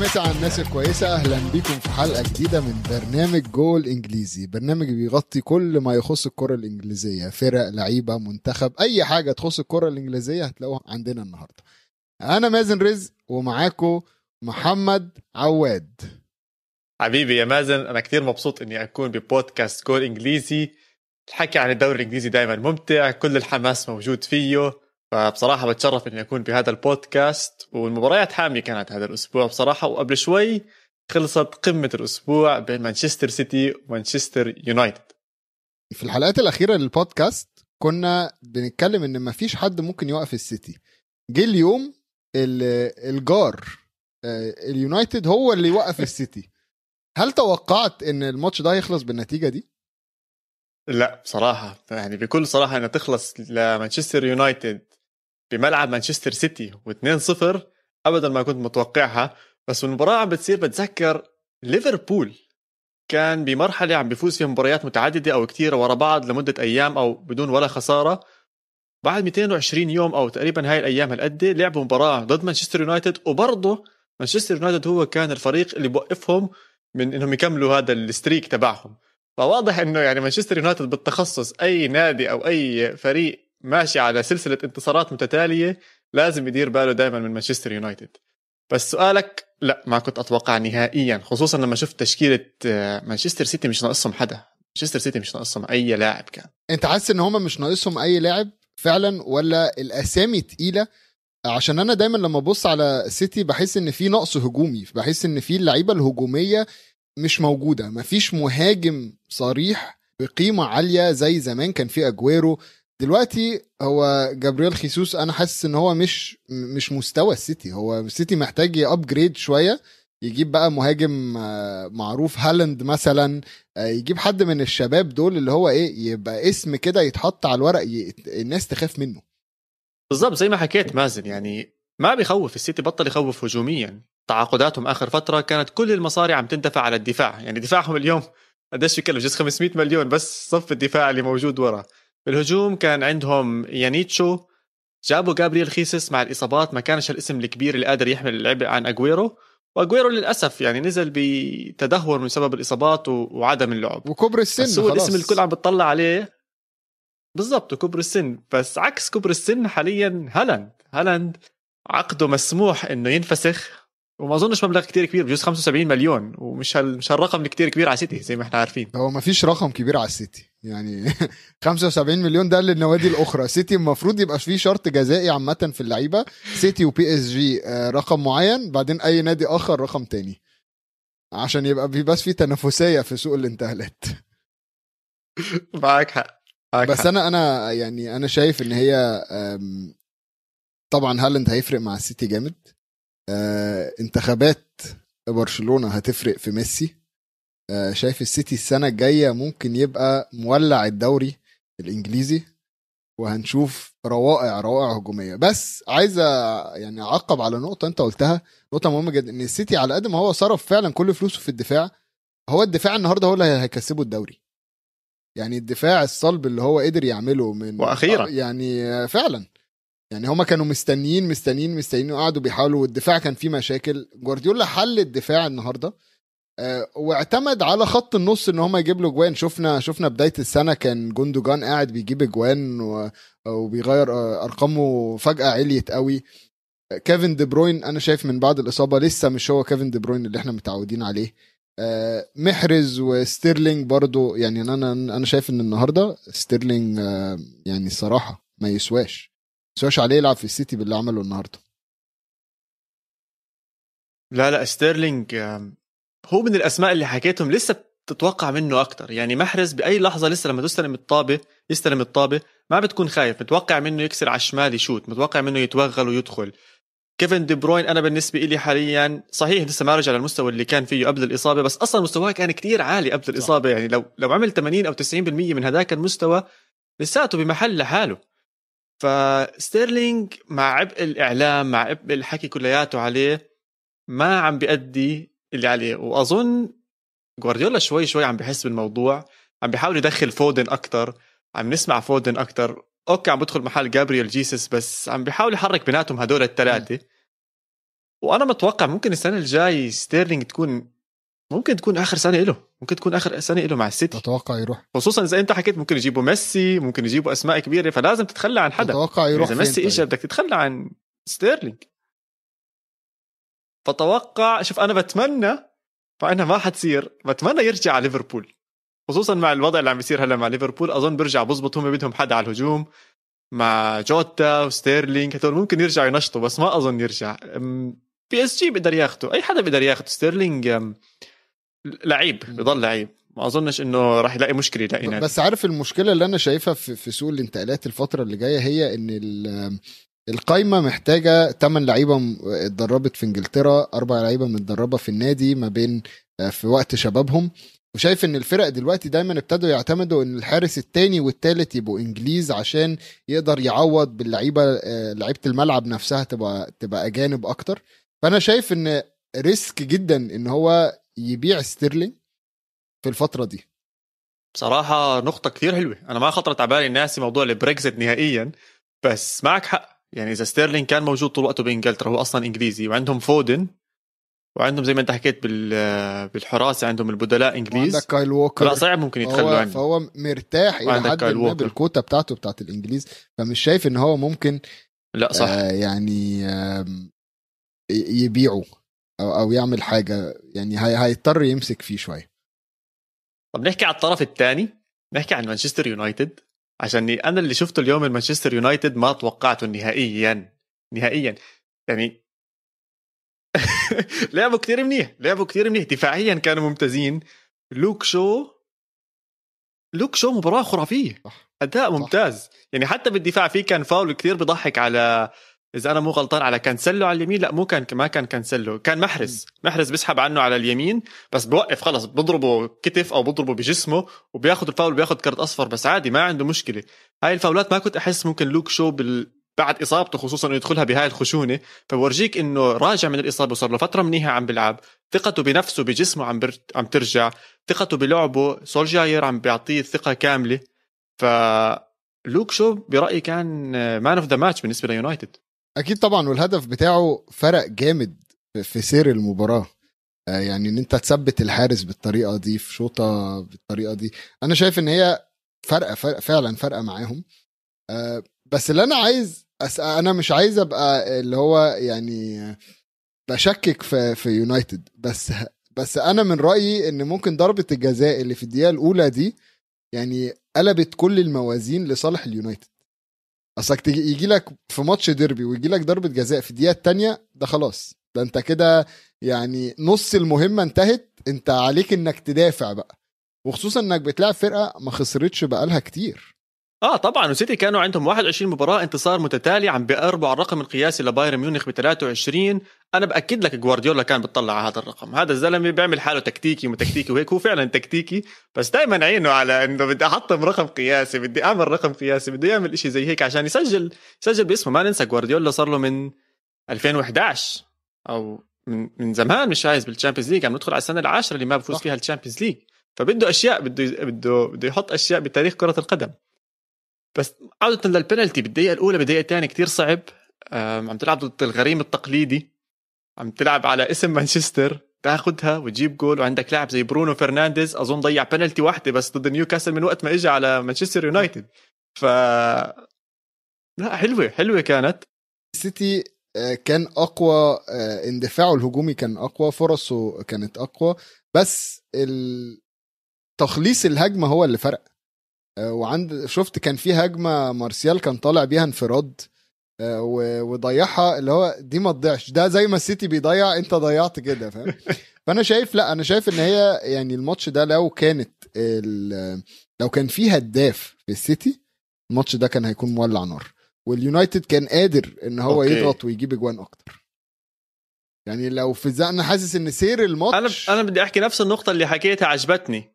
مسا على الناس الكويسة أهلا بيكم في حلقة جديدة من برنامج جول إنجليزي. برنامج بيغطي كل ما يخص الكرة الإنجليزية. فرق لعيبة منتخب أي حاجة تخص الكرة الإنجليزية هتلاقوها عندنا النهاردة. أنا مازن رزق ومعاكم محمد عواد. حبيبي يا مازن أنا كثير مبسوط إني أكون ببودكاست جول إنجليزي. الحكي عن الدوري الإنجليزي دائما ممتع كل الحماس موجود فيه. فبصراحة بتشرف إني أكون بهذا البودكاست والمباريات حامية كانت هذا الأسبوع بصراحة. وقبل شوي خلصت قمة الأسبوع بين مانشستر سيتي ومانشستر يونايتد. في الحلقات الأخيرة للبودكاست كنا بنتكلم إن مفيش حد ممكن يوقف السيتي. جه اليوم ال- الجار آه، اليونايتد هو اللي يوقف السيتي. هل توقعت إن الماتش ده هيخلص بالنتيجة دي؟ لا بصراحة يعني بكل صراحة إنها تخلص لمانشستر يونايتد بملعب مانشستر سيتي و2-0 ابدا ما كنت متوقعها بس المباراة عم بتصير بتذكر ليفربول. كان بمرحلة عم بيفوز فيها مباريات متعددة أو كثيرة ورا بعض لمدة أيام أو بدون ولا خسارة. بعد 220 يوم أو تقريبا هاي الأيام هالقد لعبوا مباراة ضد مانشستر يونايتد وبرضه مانشستر يونايتد هو كان الفريق اللي بوقفهم من إنهم يكملوا هذا ال streak تبعهم. فواضح إنه يعني مانشستر يونايتد بالتخصص أي نادي أو أي فريق ماشي على سلسلة انتصارات متتالية لازم يدير باله دائما من مانشستر يونايتد. بس سؤالك لا ما كنت أتوقع نهائيا خصوصا لما شفت تشكيلة آه، مانشستر سيتي مش ناقصهم حدا. مانشستر سيتي مش ناقصهم أي لاعب كان. أنت حاسس إن هما مش ناقصهم أي لاعب فعلا ولا الأسامي تقيلة؟ عشان أنا دايما لما أبص على سيتي بحس إن في نقص هجومي بحس إن في اللعيبة الهجومية مش موجودة. مفيش مهاجم صريح بقيمة عالية زي زمان كان في أجويرو دلوقتي هو جابرييل خيسوس أنا حاسس إن هو مش مش مستوى السيتي. هو السيتي محتاج يابجريد شوية يجيب بقى مهاجم آه، معروف هالاند مثلا آه، يجيب حد من الشباب دول اللي هو إيه يبقى اسم كده يتحط على الورق ي... الناس تخاف منه. بالضبط زي ما حكيت مازن يعني ما بيخوف السيتي بطل يخوف هجوميا. تعاقداتهم آخر فترة كانت كل المصاري عم تندفع على الدفاع يعني دفاعهم اليوم قديش بيكلف جزء 500 مليون بس صف الدفاع اللي موجود ورا. بالهجوم كان عندهم يانيتشو جابوا جابرييل خيسس مع الإصابات ما كانش الاسم الكبير اللي قادر يحمل اللعبه عن أجويرو وأجويرو للأسف يعني نزل بتدهور من سبب الإصابات وعدم اللعب. وكبر السن بس هو خلاص. الاسم الكل عم بتطلع عليه. بالضبط وكبر السن. بس عكس كبر السن حاليا هالاند. هالاند عقده مسموح إنه ينفسخ. وما أظنش مبلغ كتير كبير بجوز 75 مليون ومش هال مش هالرقم كتير كبير على سيتي زي ما إحنا عارفين. هو ما فيش رقم كبير على السيتي. يعني 75 مليون ده للنوادي الأخرى. سيتي المفروض يبقى فيه شرط جزائي عامة في اللعيبة. سيتي و PSG رقم معين. بعدين أي نادي آخر رقم تاني. عشان يبقى في بس في تنافسية في سوق الانتقالات. معك حق. بس. أنا أنا يعني أنا شايف إن هي طبعا هالاند هيفرق مع السيتي جامد. آه، انتخابات برشلونة هتفرق في ميسي. آه، شايف السيتي السنة الجاية ممكن يبقى مولع الدوري الإنجليزي؟ وهنشوف روائع روائع هجومية. بس عايز يعني أعقب على نقطة أنت قلتها نقطة مهمة جدا إن السيتي على قد ما هو صرف فعلا كل فلوسه في الدفاع هو الدفاع النهارده هو اللي هيكسبه الدوري. يعني الدفاع الصلب اللي هو قدر يعمله من وأخيراً. آه، يعني فعلا. يعني هما كانوا مستنيين مستنيين مستنيين وقعدوا بيحاولوا والدفاع كان فيه مشاكل. جوارديولا حل الدفاع النهارده. آه، واعتمد على خط النص إن هما يجيب له جوان. شفنا شفنا بداية السنة كان جوندوجان قاعد بيجيب جوان و- وبيغير آه، أرقامه فجاه عليت قوي. آه، كيفن دي بروين أنا شايف من بعد الإصابة لسه مش هو كيفن دي بروين اللي إحنا متعودين عليه. آه، محرز وستيرلينج برضو يعني أنا أنا شايف إن النهارده ستيرلينج آه، يعني الصراحه ما يسواش. ما يسواش عليه يلعب في السيتي باللي عمله النهارده. لا لا ستيرلينج هو من الأسماء اللي حكيتهم لسه تتوقع منه أكثر يعني محرز بأي لحظة لسه لما تستلم الطابة يستلم الطابة ما بتكون خايف. متوقع منه يكسر على الشمال يشوت متوقع منه يتوغل ويدخل. كيفن دي بروين أنا بالنسبة لي حاليا صحيح لسه ما رجع للمستوى اللي كان فيه قبل الإصابة بس أصلا مستواه كان كتير عالي قبل الإصابة. يعني لو لو عمل 80 أو 90% من هذاك المستوى لساته بمحل لحاله. فستيرلينج مع عبء الإعلام مع عبء الحكي كلياته عليه ما عم بيأدي اللي عليه. وأظن جوارديولا شوي شوي عم بحس بالموضوع عم بيحاول يدخل فودن أكثر عم نسمع فودن أكثر okay عم بدخل محل جابرييل جيسس بس عم بيحاول يحرك بيناتهم هدول الثلاثه وأنا متوقع ممكن السنة الجاي ستيرلينج تكون ممكن تكون آخر سنة له. ممكن تكون آخر سنه له مع السيتي. تتوقع يروح. خصوصا إذا أنت حكيت ممكن يجيبوا ميسي ممكن يجيبوا أسماء كبيرة فلازم تتخلى عن حدا. تتوقع يروح إذا ميسي اجى طيب؟ بدك تتخلى عن ستيرلينج. فتوقع شوف أنا بتمنى مع انها ما حتصير بتمنى يرجع على ليفربول. خصوصا مع الوضع اللي عم بيصير هلأ مع ليفربول أظن بيرجع بزبط هم بدهم حدا على الهجوم. مع جوتا وستيرلينج هدول ممكن يرجعوا ينشطوا بس ما أظن يرجع. PSG بيقدر ياخده أي حدا بيقدر ياخده ستيرلينج لعيب. بضل لعيب. ما أظنش إنه راح يلاقي مشكلة يلاقي نادي بس عارف المشكلة اللي أنا شايفها في, في سوق الانتقالات الفترة اللي جاية هي إن ال- القايمة محتاجة 8 لعيبة م- اتدربت في إنجلترا أربع لعيبة متدربة في النادي ما بين آه، في وقت شبابهم. وشايف إن الفرق دلوقتي دايما ابتدوا يعتمدوا إن الحارس التاني والتالت يبقوا إنجليز عشان يقدر يعوض باللعيبة آه، لعيبة الملعب نفسها تبقى تبقى أجانب أكتر. فأنا شايف إن risk جدا إن هو يبيع ستيرلينج في الفترة دي. بصراحة نقطة كثير حلوة. أنا ما خطرت على بالي الناس موضوع البريكزت نهائيا بس معك حق. يعني إذا ستيرلينج كان موجود طول وقته بإنجلترا هو أصلا إنجليزي وعندهم فودن وعندهم زي ما أنت حكيت بال بالحراسة عندهم البدلاء إنجليز. وعندك كايل ووكر. لا صعب ممكن يتخلوا عنه. فهو مرتاح إلى حد ما. بالكوتا بتاعته بتاعت الإنجليز. فمش شايف إن هو ممكن لا صح. آه يعني ي- يبيعه. أو أو يعمل حاجة يعني هي هيضطر يمسك فيه شوية. طب نحكي على الطرف الثاني نحكي عن مانشستر يونايتد. عشان أنا اللي شفته اليوم من مانشستر يونايتد ما توقعته نهائيا. نهائيا. يعني لعبوا كثير منيح. لعبوا كثير منيح. دفاعيا كانوا ممتازين. لوك شو؟ لوك شو مباراة خرافية. صح. أداء صح. ممتاز. يعني حتى بالدفاع في كان فاول كثير بضحك على إذا أنا مو غلطان على كانسلو على اليمين لا مو كان ما كان كانسلو كان محرز. محرز بيسحب عنه على اليمين بس بوقف خلص بضربه كتف أو بضربه بجسمه وبياخذ الفاول بياخذ كرت أصفر بس عادي ما عنده مشكلة. هاي الفاولات ما كنت أحس ممكن لوك شو بال... بعد إصابته خصوصا إنه يدخلها بهاي الخشونة. فبورجيك إنه راجع من الإصابة وصار له فترة منيحة عم بيلعب. ثقته بنفسه بجسمه عم بر... عم ترجع. ثقته بلعبه سولشاير عم بيعطيه ثقه كاملة. ف لوك شو برأيي كان man of the match بالنسبة ليونايتد. أكيد طبعا والهدف بتاعه فرق جامد في- سير المباراة. آه يعني إن أنت تثبت الحارس بالطريقة دي في شوطة بالطريقة دي. أنا شايف إن هي فرقه فرق فعلا فرقه معاهم. آه بس اللي أنا عايز. أنا مش عايز أبقى اللي هو يعني بشكك في في يونايتد. بس بس أنا من رأيي إن ممكن ضربة الجزاء اللي في الدقيقة الأولى دي يعني قلبت كل الموازين لصالح اليونايتد. اصلك يجي لك في ماتش ديربي ويجي لك ضربة جزاء في الدقيقه الثانية ده خلاص. ده أنت كده يعني نص المهمة انتهت أنت عليك إنك تدافع بقى. وخصوصا إنك بتلعب فرقة ما خسرتش بقالها كتير. آه طبعا وسيتي كانوا عندهم 21 مباراة انتصار متتالي عم بيقربوا على الرقم القياسي لبايرن ميونخ ب 23 أنا بأكد لك جوارديولا كان بتطلع على هذا الرقم. هذا الزلمة بيعمل حاله تكتيكي وتكتيكي وهيك. هو فعلا تكتيكي بس دائما عينه على إنه بدي أحطم رقم قياسي بدي أعمل رقم قياسي بده يعمل إشي زي هيك عشان يسجل يسجل باسمه. ما ننسى جوارديولا صار له من 2011 أو من من زمان مش فايز بال Champions League عم ندخل على السنة العاشرة اللي ما بفوز. فيها ال Champions League فبده أشياء بده بده بده يحط أشياء بتاريخ كرة القدم. بس عودة للبنالتي بالدقيقة الأولى بالدقيقة الثانية كتير صعب. عم تلعب ضد الغريم التقليدي. عم تلعب على اسم مانشستر تاخذها وتجيب جول وعندك لاعب زي برونو فرنانديز أظن ضيع بنالتي واحدة بس ضد نيوكاسل من وقت ما اجى على مانشستر يونايتد. ف لا حلوة حلوة كانت. السيتي آه، كان أقوى آه، اندفاعه الهجومي كان أقوى فرصه كانت أقوى بس تخليص الهجمة هو اللي فرق. آه، وعند شفت كان في هجمة مارسيال كان طالع بيها انفراد. وضيعها اللي هو دي ما تضيعش. ده زي ما السيتي بيضيع انت ضيعت كده فاهم؟ فأنا شايف لا أنا شايف إن هي يعني الماتش ده لو كانت لو كان في هداف في السيتي الماتش ده كان هيكون مولع نار. واليونايتد كان قادر إن هو okay. يضغط ويجيب اجوان أكتر. يعني لو في أنا حاسس إن سير أنا الماتش أنا بدي أحكي نفس النقطة اللي حكيتها عجبتني.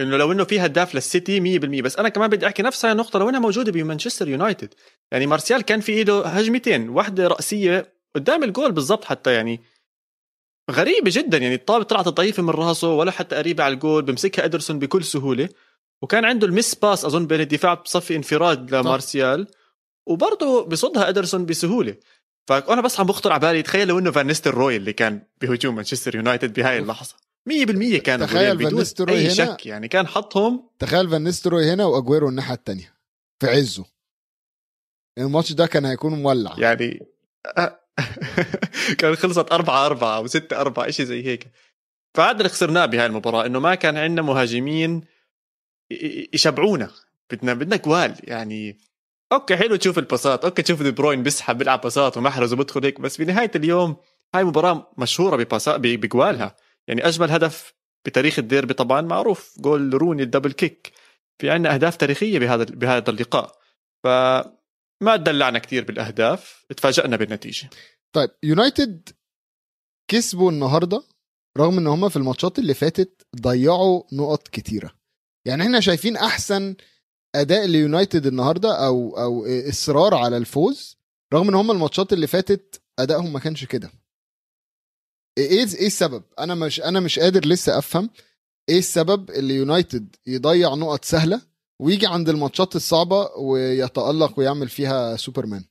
إنه لو إنه في هداف للسيتي 100% بس أنا كمان بدي أحكي نفس هاي النقطة لو إنها موجودة بمانشستر يونايتد. يعني مارسيال كان في إيده هجمتين واحدة رأسية قدام الجول بالضبط حتى يعني غريبة جدا. يعني الطابة طلعت ضعيفه من راسه ولا حتى قريبة على الجول بمسكها إدرسون بكل سهولة. وكان عنده ال miss pass أظن بين الدفاع بصفي انفراد لمارسيال. وبرضه بصدها إدرسون بسهولة. فأنا بس عم بخطر على بالي تخيل لو إنه فان نيستلروي اللي كان بهجوم مانشستر يونايتد بهاي اللحظة. 100% كان تخيل بدون أي هنا- شك يعني. كان حطهم تخيل فان نيستلروي هنا وأجويرو الناحية التانية في عزه. الماتش ده كان هيكون مولع. يعني كان خلصت 4 4 أو 6 4 شيء زي هيك. فهذا اللي خسرناه بهاي المباراة إنه ما كان عندنا مهاجمين يشبعونا. بدنا بدنا جوال يعني. okay حلو تشوف الباسات okay تشوف دي بروين بيسحب بيلعب باسات ومحرز وبدخل هيك. بس بنهايه اليوم هاي مباراة مشهورة بباسات بجوالها. يعني أجمل هدف بتاريخ الديربي طبعا معروف جول روني ال double kick. في عندنا أهداف تاريخية بهذا بهذا اللقاء. فما تدلعنا كثير بالأهداف تفاجئنا بالنتيجة. طيب يونايتد كسبوا النهارده رغم إن هم في الماتشات اللي فاتت ضيعوا نقط كتيرة. يعني إحنا شايفين أحسن أداء ليونايتد النهارده أو أو إصرار على الفوز رغم إن هم الماتشات اللي فاتت أدائهم ما كانش كده. إيه إيه السبب؟ أنا مش أنا مش قادر لسه أفهم إيه السبب اللي يونايتد يضيع نقط سهلة ويجي عند الماتشات الصعبة ويتألق ويعمل فيها سوبرمان.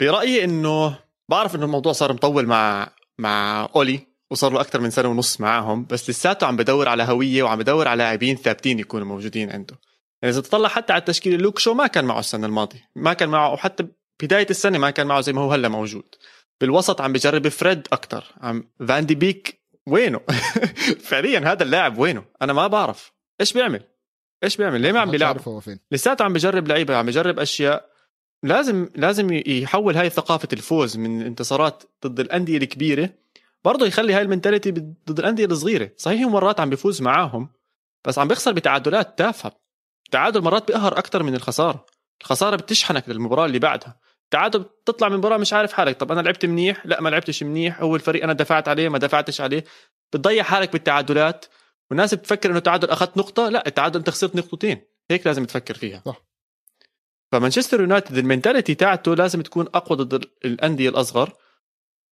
برايي إنه بعرف إنه الموضوع صار مطول مع مع أولي وصار له أكثر من سنة ونص معاهم بس لساته عم بدور على هوية وعم بدور على لاعبين ثابتين يكونوا موجودين عنده. يعني إذا تطلع حتى على التشكيله لوك شو ما كان معه السنة الماضية ما كان معه وحتى بداية السنة ما كان معه زي ما هو هلأ موجود. بالوسط عم بجرب فريد أكثر عم فان دي بيك وينه؟ فعليا هذا اللاعب وينه؟ أنا ما بعرف. إيش بيعمل؟ إيش بيعمل؟ ليه ما عم بيلعب؟ لساته عم بجرب لعيبة عم بجرب أشياء. لازم لازم يحول هاي ثقافة الفوز من انتصارات ضد الأندية الكبيرة برضه يخلي هاي المنتاليتي ضد الأندية الصغيرة. صحيح هو مرات عم بيفوز معاهم بس عم بيخسر بتعادلات تافهة. التعادل مرات بيقهر أكثر من الخسارة. الخسارة بتشحنك للمباراة اللي بعدها. التعادل بتطلع من المباراه مش عارف حالك. طب أنا لعبت منيح؟ لا ما لعبتش منيح. هو الفريق أنا دفعت عليه ما دفعتش عليه. بتضيع حالك بالتعادلات. والناس بتفكر إنه تعادل أخذت نقطة. لا التعادل أنت خسرت نقطتين. هيك لازم تفكر فيها. صح. فمانشستر يونايتد المنتاليتي تاعته لازم تكون أقوى ضد الأندية الأصغر.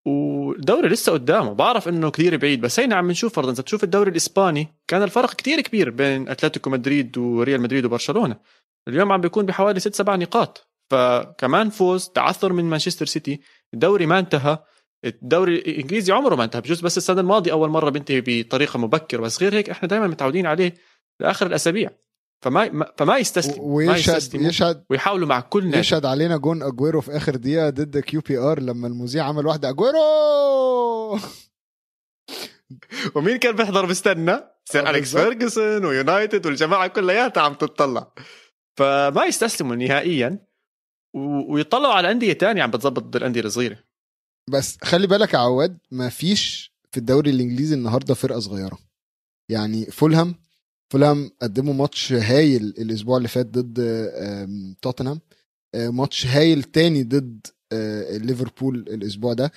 والدوري لسه قدامه. بعرف إنه كثير بعيد بس هينا عم نشوف فرضا إذا تشوف الدوري الإسباني كان الفرق كثير كبير بين أتلتيكو مدريد وريال مدريد وبرشلونة. اليوم عم بيكون بحوالي ست سبع نقاط. فكمان فوز تعثر من مانشستر سيتي. الدوري ما انتهى. الدوري الإنجليزي عمره ما انتهى بجوز بس السنة الماضية أول مرة بينتهي بطريقة مبكرة. بس غير هيك إحنا دائما متعودين عليه لآخر الأسابيع. فما ما- فما يستسلم ما ويشهد يستسلموا يشهد ويحاولوا مع كل نادي. يشهد علينا جون أجويرو في آخر دقيقة ضد QPR لما المذيع عمل واحدة. أجويرو! ومين كان بيحضر؟ بيستنى؟ سير آه، أليكس. فيرجسون ويونايتد والجماعة كلياتها عم تتطلع فما يستسلموا نهائيا. ويطلعوا على أندية تانية عم بتظبط ضد الأندية الصغيرة. بس خلي بالك يا عواد ما فيش في الدوري الإنجليزي النهارده فرقة صغيرة. يعني فولهام فولهام قدموا ماتش هايل الأسبوع اللي فات ضد توتنهام آه، ماتش هايل تاني ضد آه، ليفربول الأسبوع ده.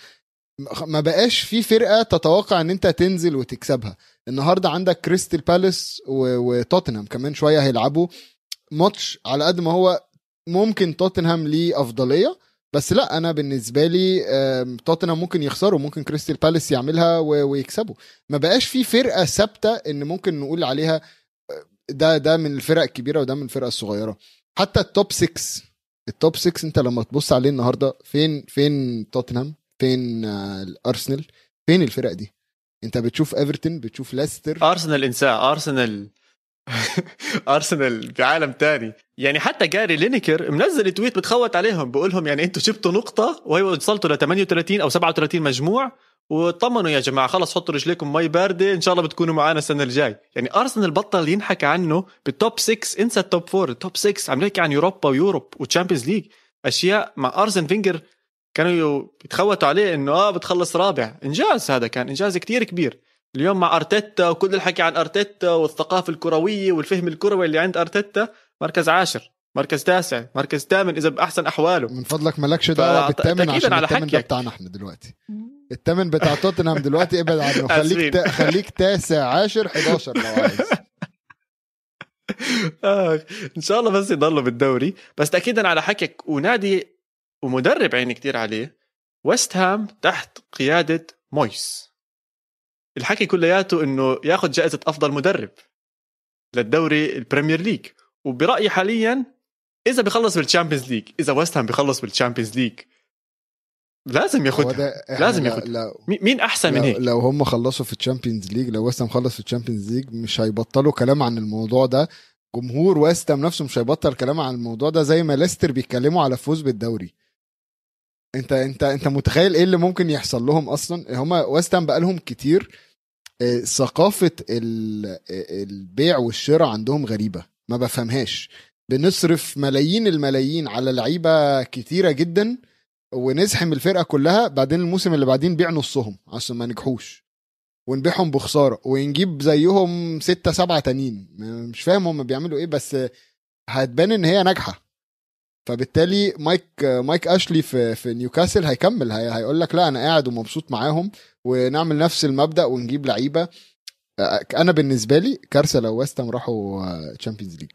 ما بقاش في فرقة تتوقع إن أنت تنزل وتكسبها. النهارده عندك كريستال بالاس وتوتنهام كمان شوية هيلعبوا. ماتش على قد ما هو ممكن توتنهام ليه أفضلية بس لا أنا بالنسبة لي توتنهام ممكن يخسروا ممكن كريستال بالاس يعملها ويكسبوا. ما بقاش في فرقة ثابتة إن ممكن نقول عليها آه، ده ده من الفرق الكبيرة وده من الفرق الصغيرة. حتى ال top 6 ال top 6 أنت لما تبص عليه النهارده فين فين توتنهام؟ فين آه، الأرسنال؟ فين الفرق دي؟ أنت بتشوف إيفرتون بتشوف ليستر؟ أرسنال انساه أرسنال ارسنال بعالم تاني. يعني حتى جاري لينيكر منزل tweet بتخوت عليهم بقول لهم يعني أنتم جبتوا نقطة وصلتوا ل 38 أو 37 مجموع وطمنوا يا جماعة خلص حطوا رجليكم مي باردة إن شاء الله بتكونوا معنا السنة الجاي. يعني ارسنال بطل ينحكى عنه بال top 6 انسى ال top 4 ال top 6 عم نحكي عن Europa و Europe و Champions League أشياء مع ارسن فينجر كانوا بيتخوتوا عليه إنه آه بتخلص رابع. إنجاز هذا كان إنجاز كتير كبير. اليوم مع أرتيتا وكل الحكي عن أرتيتا والثقافة الكروية والفهم الكروي اللي عند أرتيتا مركز عاشر مركز تاسع مركز ثامن إذا بأحسن أحواله من فضلك مالكش دعوة بالثامن عشان على الثامن ده. بتاعنا إحنا دلوقتي الثامن بتاع توتنهام دلوقتي ابعد عنه خليك. تا... خليك تاسع عاشر 11 لو عايز آه. إن شاء الله بس يضلوا بالدوري بس تاكيدا على حكيك ونادي ومدرب عيني كتير عليه ويست هام تحت قيادة مويس الحكي كلياته إنه ياخذ جائزة أفضل مدرب للدوري ال Premier League. وبرأيي حاليا إذا بخلص بال Champions League إذا ويست هام بخلص بال Champions League لازم ياخدها. إحنا لازم ياخدها. مين أحسن من هيك؟ لو هم خلصوا في ال Champions League لو ويست هام خلص في ال Champions League مش هيبطلوا كلام عن الموضوع ده. جمهور ويست هام نفسه مش هيبطل كلام عن الموضوع ده زي ما ليستر بيتكلموا على فوز بالدوري. انت انت انت متخيل إيه اللي ممكن يحصل لهم أصلا؟ هم ويست هام بقالهم كتير آه، ثقافة ال- البيع والشراء عندهم غريبة ما بفهمهاش. بنصرف ملايين الملايين على لعيبة كتيرة جدا ونزحم الفرقة كلها بعدين الموسم اللي بعدين نبيع نصهم عشان ما نجحوش. ونبيعهم بخسارة ونجيب زيهم ستة سبعة تانيين. مش فاهم هم بيعملوا إيه بس هتبان ان هي ناجحة. فبالتالي مايك مايك أشلي في في نيوكاسل هيكمل هي هيقول لك لا أنا قاعد ومبسوط معاهم ونعمل نفس المبدأ ونجيب لعيبة. أنا بالنسبة لي كارثة لو ويست هام راحوا Champions League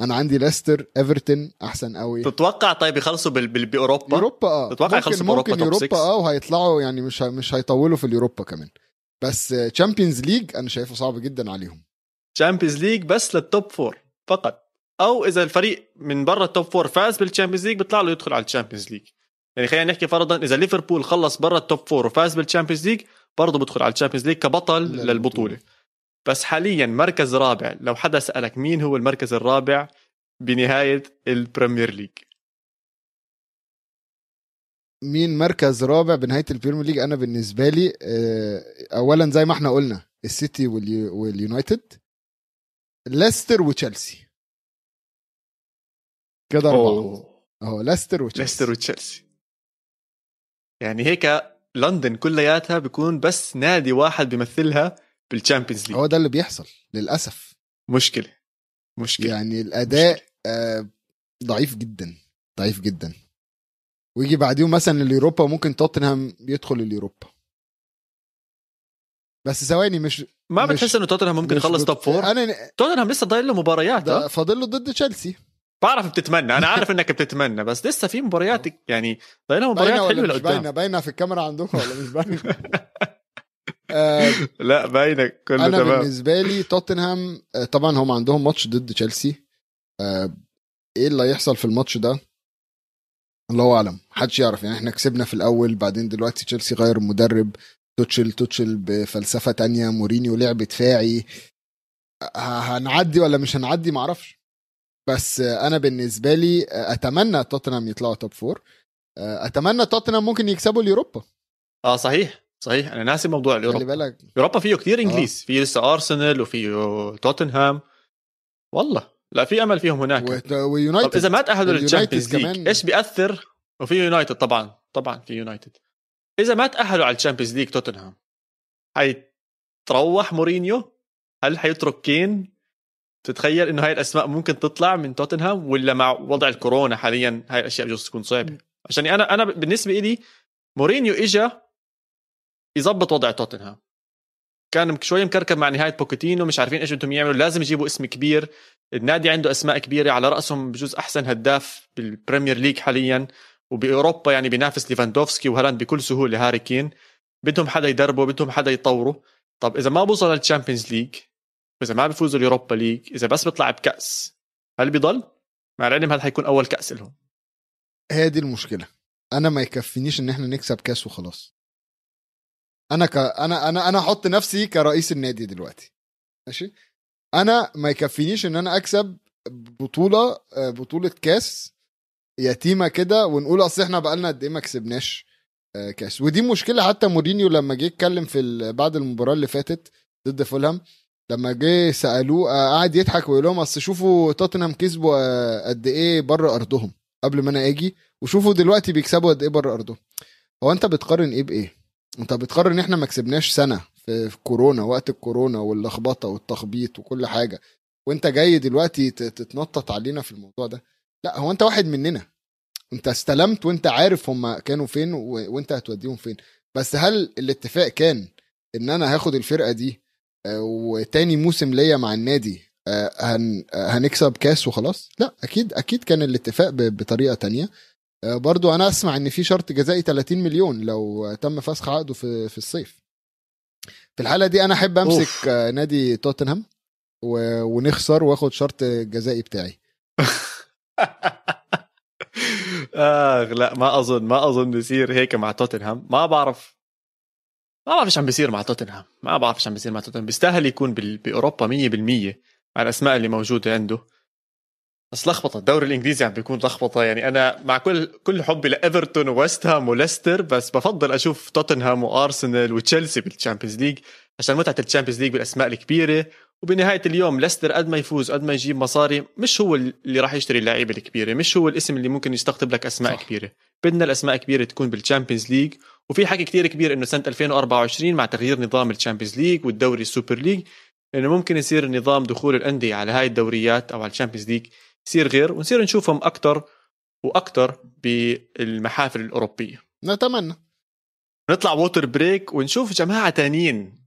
أنا عندي ليستر إيفرتون أحسن قوي. تتوقع طيب يخلصوا بال... بال... بأوروبا؟ Europa آه. تتوقع يخلصوا بأوروبا ممكن 6 آه وهيطلعوا يعني مش ه- مش هيطولوا في ال Europa كمان. بس Champions League أنا شايفه صعب جدا عليهم. Champions League بس لل top four فقط. أو إذا الفريق من برا ال top four فاز بال Champions League بيطلع له يدخل على ال Champions League يعني خلينا نحكي فرضا إذا ليفربول خلص برا ال top four وفاز بال Champions League برضه بدخل على ال Champions League كبطل للبطولة. للبطولة. بس حاليا مركز رابع لو حدا سألك مين هو المركز الرابع بنهاية البريمير ليج مين مركز رابع بنهاية ال Premier League أنا بالنسبة لي آه، اولا زي ما إحنا قلنا السيتي واليو- واليونايتد ليستر وتشيلسي. كده أربعة. أهو ليستر وتشيلسي. ليستر وتشيلسي. يعني هيك لندن كلياتها بيكون بس نادي واحد بيمثلها بال Champions League هو ده اللي بيحصل للأسف. مشكلة. مشكلة. يعني الأداء آه، ضعيف جدا ضعيف جدا. ويجي بعديهم مثلا اليوروبا ممكن توتنهام يدخل اليوروبا. بس ثواني مش ما بتحس إنه توتنهام ممكن يخلص توب فور أنا توتنهام لسه ضايل له مباريات ها؟ فاضل له ضد تشيلسي. بعرف بتتمنى أنا عارف إنك بتتمنى بس لسه في مباريات يعني ضايل له باينة مباريات حلوة مش باينه لقدام. باينة؟ في الكاميرا عندكم ولا مش باينة؟ آه، لا باينة كله أنا تمام. بالنسبة لي توتنهام آه، طبعا هم عندهم ماتش ضد تشيلسي. آه، إيه اللي هيحصل في الماتش ده؟ الله أعلم محدش يعرف. يعني إحنا كسبنا في الأول بعدين دلوقتي تشيلسي غير المدرب توتشل توتشل بفلسفة تانية مورينيو لعب دفاعي. هنعدي ولا مش هنعدي؟ معرفش. بس آه، أنا بالنسبة لي آه، أتمنى توتنهام يطلعوا top four آه، أتمنى توتنهام ممكن يكسبوا ال Europa. آه صحيح صحيح. أنا ناسي موضوع خلي ال Europa. بالك. اوروبا فيه كثير إنجليز. في لسه أرسنال وفيه توتنهام. والله. لا في أمل فيهم هناك. ويونايتد طب إذا ما تاهلوا لل Champions League إيش بيأثر؟ وفي يونايتد طبعا طبعا في يونايتد. إذا ما تاهلوا على ال Champions League توتنهام حيتروح مورينيو؟ هل حيترك كين؟ تتخيل إنه هاي الأسماء ممكن تطلع من توتنهام ولا مع وضع الكورونا حاليا؟ هاي الأشياء بجوز تكون صعبة. عشان أنا أنا بالنسبة لي مورينيو اجى يظبط وضع توتنهام. كان شوي مكركب مع نهاية بوكيتينو مش عارفين إيش بدهم يعملوا لازم يجيبوا اسم كبير. النادي عنده أسماء كبيرة على رأسهم بجوز أحسن هداف بال Premier League حاليا وبأوروبا يعني بينافس ليفاندوفسكي وهالاند بكل سهولة هاري كين. بدهم حدا يدربه بدهم حدا يطوره طب إذا ما بوصل لل Champions League واذا ما بيفوزوا ال Europa League إذا بس بيطلع بكأس هل بيضل؟ مع العلم هذا حيكون أول كأس لهم. دي المشكلة. أنا ما يكفينيش إن إحنا نكسب كأس وخلاص. أنا ك... أنا أنا أنا أحط نفسي كرئيس النادي دلوقتي. ماشي؟ أنا ما يكفينيش إن أنا أكسب بطولة آه، بطولة كأس يتيمة كده ونقول أصل إحنا بقالنا قد إيه ما كسبناش آه، كأس. ودي مشكلة حتى مورينيو لما جه يتكلم في بعد المباراة اللي فاتت ضد فولهام. لما جه سألوه آه، قعد يضحك ويقول لهم أصل شوفوا توتنهام كسبوا آه، قد إيه بره أرضهم قبل ما أنا آجي وشوفوا دلوقتي بيكسبوا قد إيه بره أرضهم. هو أنت بتقارن إيه بإيه؟ أنت بتقارن ان إحنا ما كسبناش سنة في كورونا وقت الكورونا واللخبطة والتخبيط وكل حاجة وأنت جاي دلوقتي تتنطط علينا في الموضوع ده؟ لا هو أنت واحد مننا. أنت استلمت وأنت عارف هم كانوا فين. وأنت هتوديهم فين. بس هل الاتفاق كان إن أنا هاخد الفرقة دي وتاني موسم ليا مع النادي آه، هن... آه، هنكسب كاس وخلاص لا أكيد أكيد كان الاتفاق. بطريقة تانية آه، برضو أنا أسمع إن في شرط جزائي 30 مليون لو تم فسخ عقده في في الصيف في الحالة دي أنا أحب أمسك أوف. آه، نادي توتنهام. ونخسر وآخد شرط جزائي بتاعي اخ لا ما أظن ما أظن يصير هيك مع توتنهام ما بعرف ما بعرف إيش عم بيصير مع توتنهام. ما بعرف إيش عم بيصير مع توتنهام. بيستاهل يكون بأوروبا 100% مع الأسماء اللي موجودة عنده. بس لخبطة. الدوري الإنجليزي عم بيكون لخبطة. يعني أنا مع كل كل حبي لإيفرتون وويست هام وليستر بس بفضل أشوف توتنهام وأرسنال وتشيلسي بال Champions League عشان متعة ال Champions League بالأسماء الكبيرة. وبنهاية اليوم ليستر قد ما يفوز قد ما يجيب مصاري مش هو اللي راح يشتري اللعيبة الكبيرة. مش هو الاسم اللي ممكن يستقطب لك أسماء صح. كبيرة. بدنا الأسماء الكبيرة تكون بال Champions League وفي حكي كتير كبير إنه سنة 2024 مع تغيير نظام ال Champions League والدوري ال Super League إنه ممكن يصير نظام دخول الأندية على هاي الدوريات أو على ال Champions League يصير غير ونصير نشوفهم أكثر وأكثر بالمحافل الأوروبية. نتمنى. نطلع water break ونشوف جماعة تانيين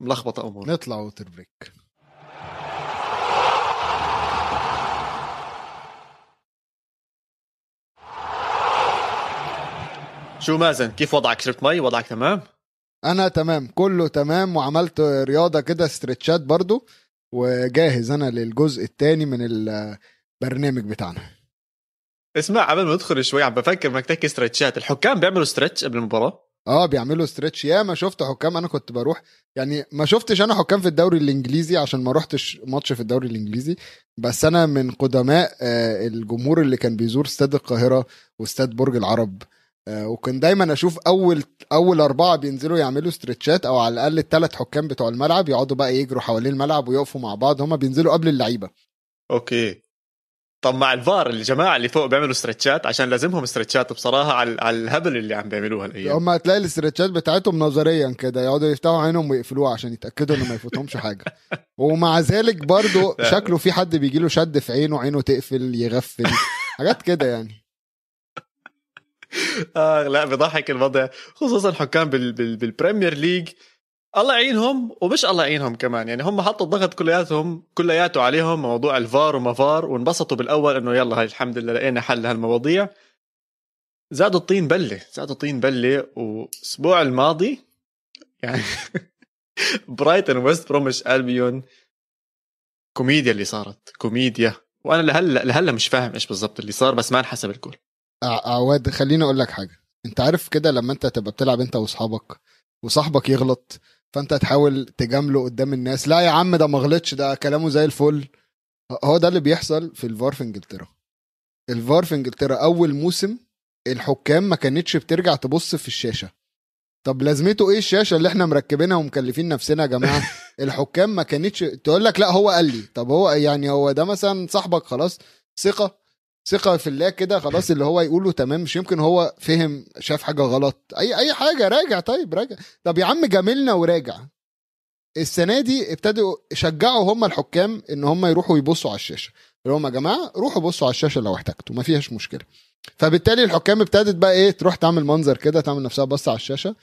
ملخبطة امور نطلع water break شو مازن كيف وضعك؟ شربت مي؟ وضعك تمام؟ أنا تمام كله تمام وعملت رياضة كده ستريتشات برضو وجاهز أنا للجزء الثاني من البرنامج بتاعنا. اسمع قبل ما ندخل شوي عم بفكر إنك تحكي ستريتشات الحكام بيعملوا stretch قبل المباراة؟ آه بيعملوا stretch يا ما شفت حكام أنا كنت بروح يعني ما شفتش أنا حكام في الدوري الإنجليزي عشان ما روحتش ماتش في الدوري الإنجليزي. بس أنا من قدماء آه، الجمهور اللي كان بيزور استاد القاهرة واستاد برج العرب وكان دايما أشوف اول أول أربعة بينزلوا يعملوا stretch ات أو على الأقل الثلاث حكام بتوع الملعب يقعدوا بقى يجروا حوالين الملعب ويقفوا مع بعض هم بينزلوا قبل اللعيبة. okay. طب مع الفار الجماعه اللي فوق بيعملوا stretch ات عشان لازمهم stretch ات بصراحة على على الهبل اللي عم بيعملوها الأيام. هم هتلاقي ال stretch ات بتاعتهم نظريا كده يقعدوا يفتحوا عينهم ويقفلوها عشان يتأكدوا إنه ما يفوتهمش حاجة. ومع ذلك برضو شكله في حد بيجي له شد في عينه عينه تقفل يغفل حاجات كده يعني. آه لا بضحك الوضع خصوصا حكام بال بال بال Premier League الله يعينهم ومش الله يعينهم كمان. يعني هم حطوا الضغط كلياتهم كلياته عليهم موضوع الفار وما فار وانبسطوا بالأول إنه يلا هاي الحمد لله لقينا حل لهالمواضيع زادوا الطين بلة زادوا الطين بلة والاسبوع الماضي يعني برايتون ويست بروميتش ألبيون كوميديا اللي صارت كوميديا. وأنا لهلا لهلا مش فاهم إيش بالضبط اللي صار بس ما انحسب الكل. عواد خليني أقول لك حاجة. أنت عارف كده لما أنت تبقى بتلعب أنت وأصحابك وصاحبك يغلط فأنت تحاول تجامله قدام الناس. لا يا عم ده ما غلطش ده كلامه زي الفل. هو ده اللي بيحصل في الفار في إنجلترا. الفار في إنجلترا أول موسم الحكام ما كانتش بترجع تبص في الشاشة. طب لازمته إيه الشاشة اللي إحنا مركبينها ومكلفين نفسنا يا جماعة؟ الحكام ما كانتش تقول لك لا هو قال لي. طب هو يعني هو ده مثلا صاحبك خلاص ثقة؟ ثقة في الله كده خلاص اللي هو يقوله تمام مش يمكن هو فهم شاف حاجة غلط. أي أي حاجة راجع طيب راجع. طب يا عم جاملنا وراجع. السنة دي ابتدوا شجعوا هم الحكام إن هم يروحوا يبصوا على الشاشة. اللي هم يا جماعة روحوا بصوا على الشاشة لو احتجتوا ما فيهاش مشكلة. فبالتالي الحكام ابتدت بقى إيه تروح تعمل منظر كده تعمل نفسها بص على الشاشة.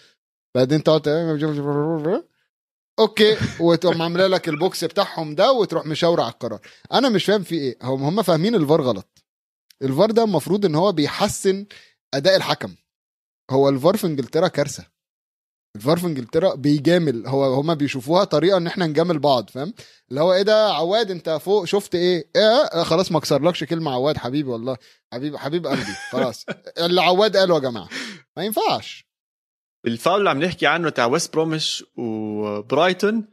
بعدين تقعد okay. وتقوم عامله لك ال box بتاعهم ده وتروح مشاوره على القرار. أنا مش فاهم في إيه. هم هم فاهمين الفار غلط. الفار ده المفروض إن هو بيحسن أداء الحكم. هو الفار في إنجلترا كارثة. الفار في إنجلترا بيجامل. هو هما بيشوفوها طريقة إن إحنا نجامل بعض فاهم؟ اللي هو إيه ده عواد أنت فوق شفت إيه؟ إيه خلاص ما اكسرلكش كلمة عواد حبيبي والله. حبيب حبيب قلبي. خلاص. اللي عواد قاله يا جماعة. ما ينفعش. الفاول اللي عم نحكي عنه تاع ويست بروميتش وبرايتون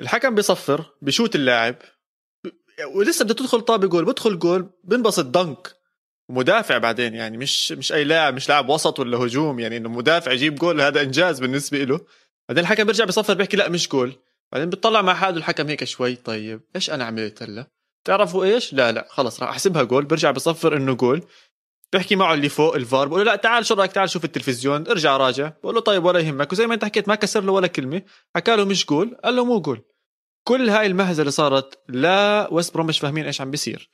الحكم بيصفر بشوت اللاعب. ولسه بدها تدخل طابة جول بدخل جول بنبسط Dunk. مدافع بعدين يعني مش مش أي لاعب مش لاعب وسط ولا هجوم يعني إنه مدافع يجيب جول هذا إنجاز بالنسبة له. بعدين الحكم بيرجع بصفر بيحكي لا مش جول. بعدين بيطلع مع حاله الحكم هيك شوي طيب إيش أنا عملت هلأ؟ تعرفوا إيش؟ لا لا خلص راح أحسبها جول برجع بصفر إنه جول. بحكي معه اللي فوق الفار بقول له لا تعال شو رأيك؟ تعال شوف التلفزيون ارجع راجع. بقول له طيب ولا يهمك وزي ما أنت حكيت ما كسر له ولا كلمة حكى له مش جول قال له مو جول. كل هاي المهزلة اللي صارت لا ويست بروم مش فاهمين إيش عم بيصير.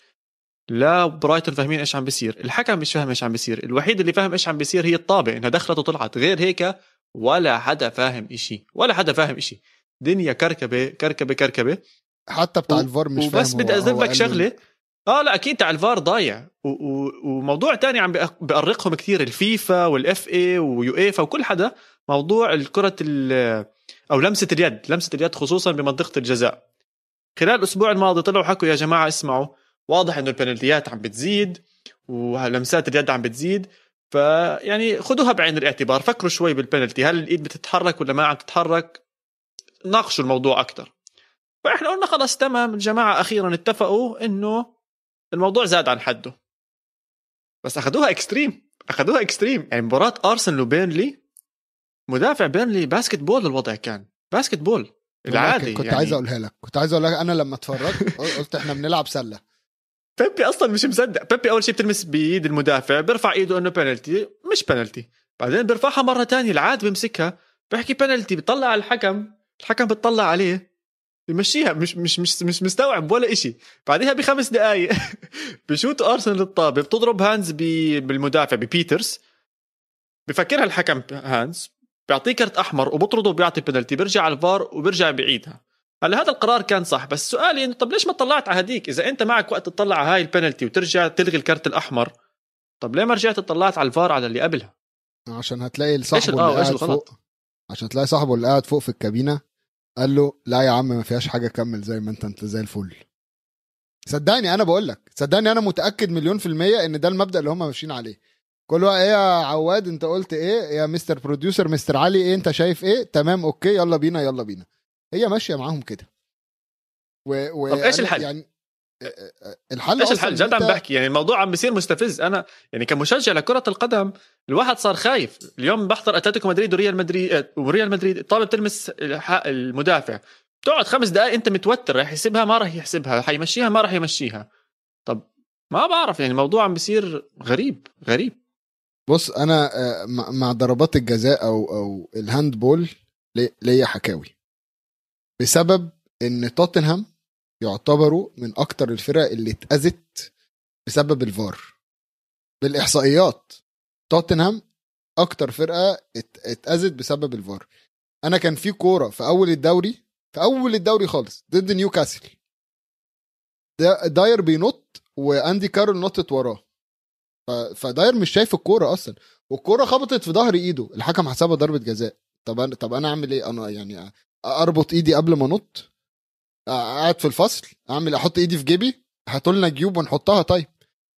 لا برايتون فاهمين إيش عم بيصير. الحكم مش فاهم إيش عم بيصير. الوحيد اللي فاهم إيش عم بيصير هي الطابه إنها دخلت وطلعت. غير هيك ولا حدا فاهم إشي. ولا حدا فاهم إشي. دنيا كركبة كركبة كركبة. حتى بتاع الفار مش فاهم وبس بدي اذكر لك شغلة. آه لا أكيد تاع الفار ضايع. و- و- وموضوع تاني عم بأرقهم كثير الفيفا وال FA و you وكل حدا. موضوع الكرة أو لمسة اليد لمسة اليد خصوصا بمنطقة الجزاء. خلال الأسبوع الماضي طلعوا حكوا يا جماعة اسمعوا واضح إنه البنالتيات عم بتزيد ولمسات اليد عم بتزيد فيعني خذوها بعين الاعتبار فكروا شوي بالبنالتي هل الإيد بتتحرك ولا ما عم تتحرك؟ ناقشوا الموضوع أكثر فإحنا قلنا خلاص تمام الجماعة أخيرا اتفقوا إنه الموضوع زاد عن حده. بس أخذوها extreme أخذوها extreme يعني مباراة أرسنال وبيرنلي مدافع بيرنلي basketball الوضع كان. basketball العادي كنت يعني. عايز أقولها لك. كنت عايز أقول لك. أنا لما اتفرجت قلت إحنا بنلعب سلة. بيبي أصلا مش مصدق. بيبي أول شيء بتلمس بايد المدافع بيرفع إيده إنه بنالتي مش بنالتي بعدين بيرفعها مرة تانية العاد بيمسكها. بيحكي بنالتي بيطلع على الحكم. الحكم بيطلع عليه. بيمشيها. مش مش مش مش مستوعب ولا إشي. بعدها بخمس دقائق بشوت أرسنال الطابه بتضرب hands بالمدافع ببيترز. بفكرها الحكم hands. بيعطيه كرت أحمر وبطرده وبيعطي بنالتي بيرجع على الفار وبيرجع بيعيدها هلا هذا القرار كان صح بس سؤالي انه طب ليش ما طلعت على هديك؟ إذا أنت معك وقت تطلع على هاي البنالتي وترجع تلغي الكرت الأحمر طب ليه ما رجعت طلعت على الفار على اللي قبلها؟ عشان هتلاقي صاحبه آه، اللي إيش قاعد؟ فوق. عشان تلاقي صاحبه اللي قاعد فوق في الكابينة قال له لا يا عم ما فيهاش حاجة كمل زي ما أنت أنت زي الفل. صدقني أنا بقول لك صدقني أنا متأكد مليون في المية إن ده المبدأ اللي هم ماشيين عليه. كل إيه يا عواد أنت قلت إيه؟ يا mister producer mister علي إيه؟ أنت شايف إيه؟ تمام okay يلا بينا يلا بينا. هي ماشية معاهم كده. و... و... طب أنا الحل؟ يعني الحل إيش أصلاً الحل؟ إن جد عم بحكي يعني الموضوع عم بيصير مستفز. أنا يعني كمشجع لكرة القدم الواحد صار خايف. اليوم بحضر أتلتيكو مدريد وريال مدريد آه، وريال مدريد الطابه بتلمس المدافع. بتقعد خمس دقائق أنت متوتر رح يحسبها ما رح يحسبها حيمشيها ما رح يمشيها. طب ما بعرف يعني الموضوع عم بيصير غريب غريب. بص أنا آه، مع- ضربات الجزاء أو أو ال handball لي- ليا حكاوي. بسبب إن توتنهام يعتبروا من أكتر الفرق اللي اتأذت بسبب الفار. بالإحصائيات توتنهام أكتر فرقة ات- اتأذت بسبب الفار. أنا كان في كورة في أول الدوري في أول الدوري خالص ضد نيوكاسل. دا- داير بينط وأندي كارول نطت وراه. فداير مش شايف الكورة أصلا. والكورة خبطت في ظهر إيده. الحكم حسبها ضربة جزاء. طب أنا طب أنا أعمل إيه؟ أنا يعني أربط إيدي قبل ما أنط. قاعد في الفصل. أعمل أحط إيدي في جيبي. هاتوا لنا جيوب ونحطها. طيب.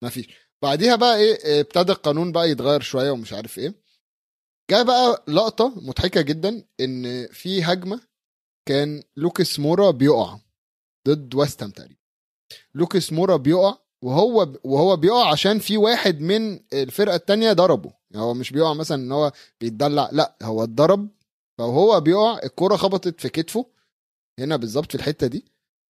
ما فيش. بعديها بقى إيه؟ إيه، ابتدى القانون بقى يتغير شوية ومش عارف إيه. جاء بقى لقطة مضحكة جدا إن في هجمة كان لوكاس مورا بيقع ضد ويست هام تقريبا. لوكاس مورا بيقع وهو وهو بيقع عشان في واحد من الفرقة التانية ضربه. يعني هو مش بيقع مثلا إن هو بيتدلع لأ هو اتضرب. فهو بيقع الكرة خبطت في كتفه هنا بالظبط في الحتة دي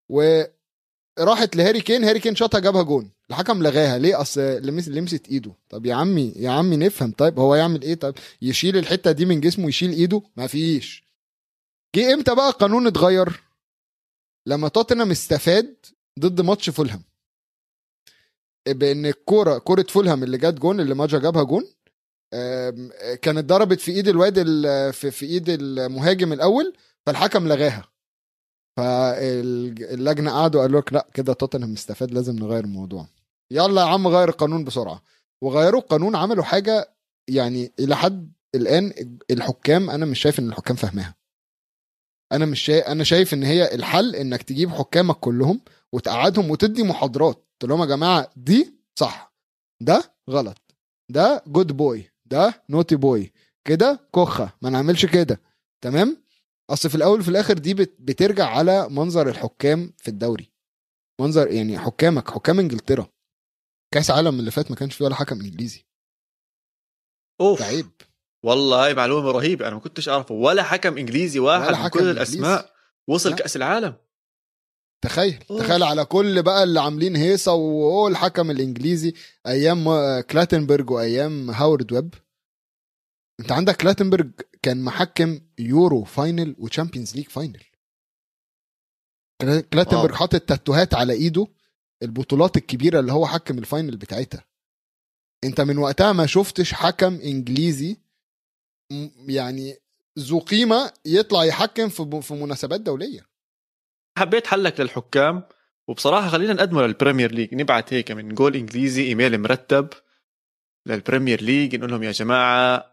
وراحت لهاري كين هاري كين شاطها جابها جون. الحكم لغاها. ليه؟ أصل لمس لمست إيده. طب يا عمي يا عمي نفهم. طيب هو يعمل إيه؟ طب يشيل الحتة دي من جسمه يشيل إيده؟ ما فيش. جه إمتى بقى القانون اتغير؟ لما توتنهام استفاد ضد ماتش فولهام. بان الكوره كورة فولهام اللي جت جون اللي ماجا جابها جون كانت ضربت في ايد الواد ال- في, في ايد المهاجم الأول فالحكم لغاها. فاللجنة قعدوا قالوا لك لا كده توتنهام استفاد لازم نغير الموضوع. يلا يا عم غير القانون بسرعة. وغيروا القانون عملوا حاجة يعني إلى حد الآن الحكام أنا مش شايف إن الحكام فاهماها. أنا مش شايف أنا شايف إن هي الحل إنك تجيب حكامك كلهم وتقعدهم وتدي محاضرات. تقول لهم يا جماعة دي صح ده غلط ده good boy ده naughty boy كده كخه ما نعملش كده تمام؟ أصل في الأول وفي الآخر دي بت- بترجع على منظر الحكام في الدوري منظر يعني حكامك حكام إنجلترا. كأس عالم اللي فات ما كانش فيه ولا حكم إنجليزي. أوف. عيب. والله هاي معلومة رهيبة أنا ما كنتش أعرفه ولا حكم إنجليزي واحد ولا من حكم كل إنجليزي. الأسماء وصل لا. كأس العالم. تخيل أوف. تخيل على كل بقى اللي عاملين هيصة وهو الحكم الإنجليزي أيام ما- كلاتنبرج وأيام هاورد ويب أنت عندك كلاتنبرج كان محكم يورو final وتشامبيونز ليج final كلا- كلاتنبرج. حاطط تاتوهات على إيده البطولات الكبيرة اللي هو حكم ال final بتاعتها أنت من وقتها ما شفتش حكم إنجليزي يعني ذو قيمة يطلع يحكم في في مناسبات دولية حبيت حلك للحكام وبصراحة خلينا نقدمه للبريمير ليج. نبعت هيك من جول إنجليزي إيميل مرتب للبريمير ليج نقول لهم يا جماعة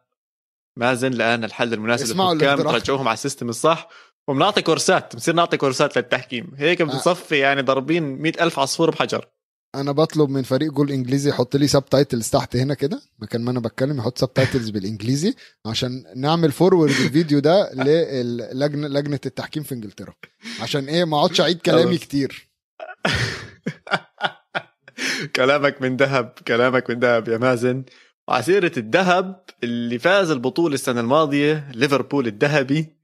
مازن لقانا الحل المناسب للحكام. ترجعوهم على ال system الصح. وبنعطي كورسات بنصير نعطي كورسات للتحكيم. هيك بنصفي يعني ضاربين مئة ألف عصفور بحجر. أنا بطلب من فريق جول إنجليزي يحط لي subtitles تحت هنا كده. مكان ما أنا بتكلم يحط subtitles بالإنجليزي عشان نعمل forward الفيديو ده للجنه لجنه التحكيم في إنجلترا. عشان إيه؟ ما أقعدش أعيد كلامي. كتير. كلامك من ذهب كلامك من ذهب يا مازن. وعسيرة الذهب اللي فاز البطولة السنة الماضية ليفربول الذهبي.